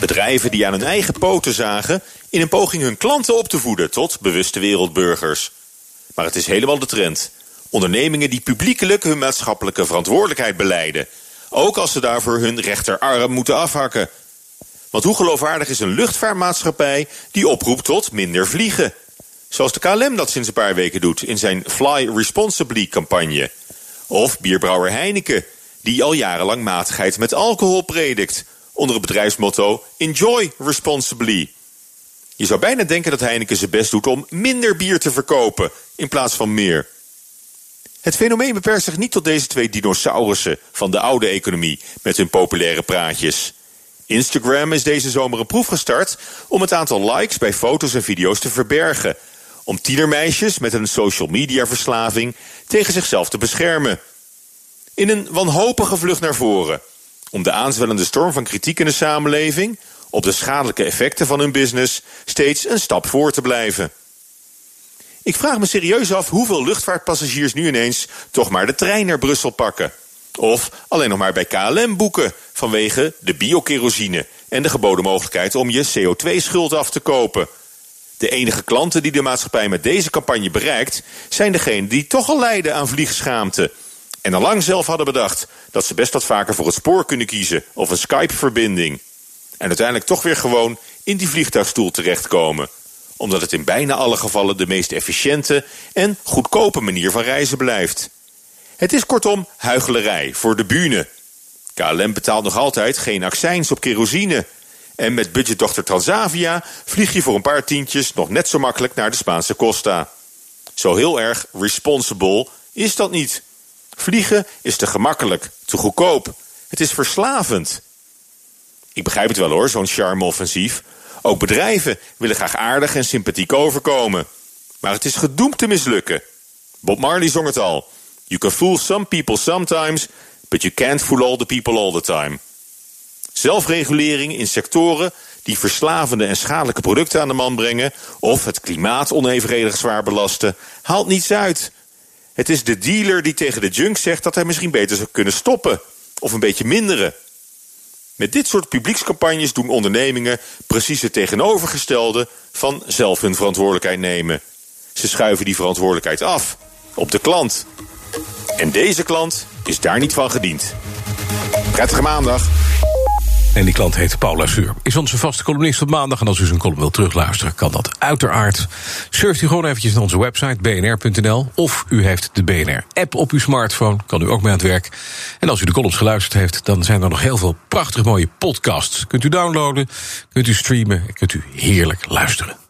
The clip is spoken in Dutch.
Bedrijven die aan hun eigen poten zagen in een poging hun klanten op te voeden tot bewuste wereldburgers. Maar het is helemaal de trend. Ondernemingen die publiekelijk hun maatschappelijke verantwoordelijkheid beleiden. Ook als ze daarvoor hun rechterarm moeten afhakken. Want hoe geloofwaardig is een luchtvaartmaatschappij die oproept tot minder vliegen? Zoals de KLM dat sinds een paar weken doet in zijn Fly Responsibly campagne. Of bierbrouwer Heineken, die al jarenlang matigheid met alcohol predikt. Onder het bedrijfsmotto Enjoy Responsibly. Je zou bijna denken dat Heineken zijn best doet om minder bier te verkopen in plaats van meer. Het fenomeen beperkt zich niet tot deze twee dinosaurussen van de oude economie met hun populaire praatjes. Instagram is deze zomer een proef gestart om het aantal likes bij foto's en video's te verbergen. Om tienermeisjes met een social media verslaving tegen zichzelf te beschermen. In een wanhopige vlucht naar voren. Om de aanzwellende storm van kritiek in de samenleving op de schadelijke effecten van hun business steeds een stap voor te blijven. Ik vraag me serieus af hoeveel luchtvaartpassagiers nu ineens toch maar de trein naar Brussel pakken. Of alleen nog maar bij KLM boeken vanwege de biokerosine en de geboden mogelijkheid om je CO2-schuld af te kopen. De enige klanten die de maatschappij met deze campagne bereikt, zijn degenen die toch al lijden aan vliegschaamte. En al lang zelf hadden bedacht dat ze best wat vaker voor het spoor kunnen kiezen of een Skype-verbinding. En uiteindelijk toch weer gewoon in die vliegtuigstoel terechtkomen. Omdat het in bijna alle gevallen de meest efficiënte en goedkope manier van reizen blijft. Het is kortom huichelarij voor de bühne. KLM betaalt nog altijd geen accijns op kerosine. En met budgetdochter Transavia vlieg je voor een paar tientjes nog net zo makkelijk naar de Spaanse Costa. Zo heel erg responsible is dat niet. Vliegen is te gemakkelijk, te goedkoop. Het is verslavend. Ik begrijp het wel hoor, zo'n charme-offensief. Ook bedrijven willen graag aardig en sympathiek overkomen. Maar het is gedoemd te mislukken. Bob Marley zong het al. You can fool some people sometimes, but you can't fool all the people all the time. Zelfregulering in sectoren die verslavende en schadelijke producten aan de man brengen... of het klimaat onevenredig zwaar belasten, haalt niets uit. Het is de dealer die tegen de junk zegt dat hij misschien beter zou kunnen stoppen... of een beetje minderen. Met dit soort publiekscampagnes doen ondernemingen precies het tegenovergestelde van zelf hun verantwoordelijkheid nemen. Ze schuiven die verantwoordelijkheid af op de klant. En deze klant is daar niet van gediend. Prettige maandag. En die klant heet Paula Suur. Is onze vaste columnist op maandag. En als u zijn column wilt terugluisteren, kan dat uiteraard. Surft u gewoon eventjes naar onze website bnr.nl. Of u heeft de BNR-app op uw smartphone. Kan u ook mee aan het werk. En als u de columns geluisterd heeft, dan zijn er nog heel veel prachtig mooie podcasts. Kunt u downloaden, kunt u streamen, kunt u heerlijk luisteren.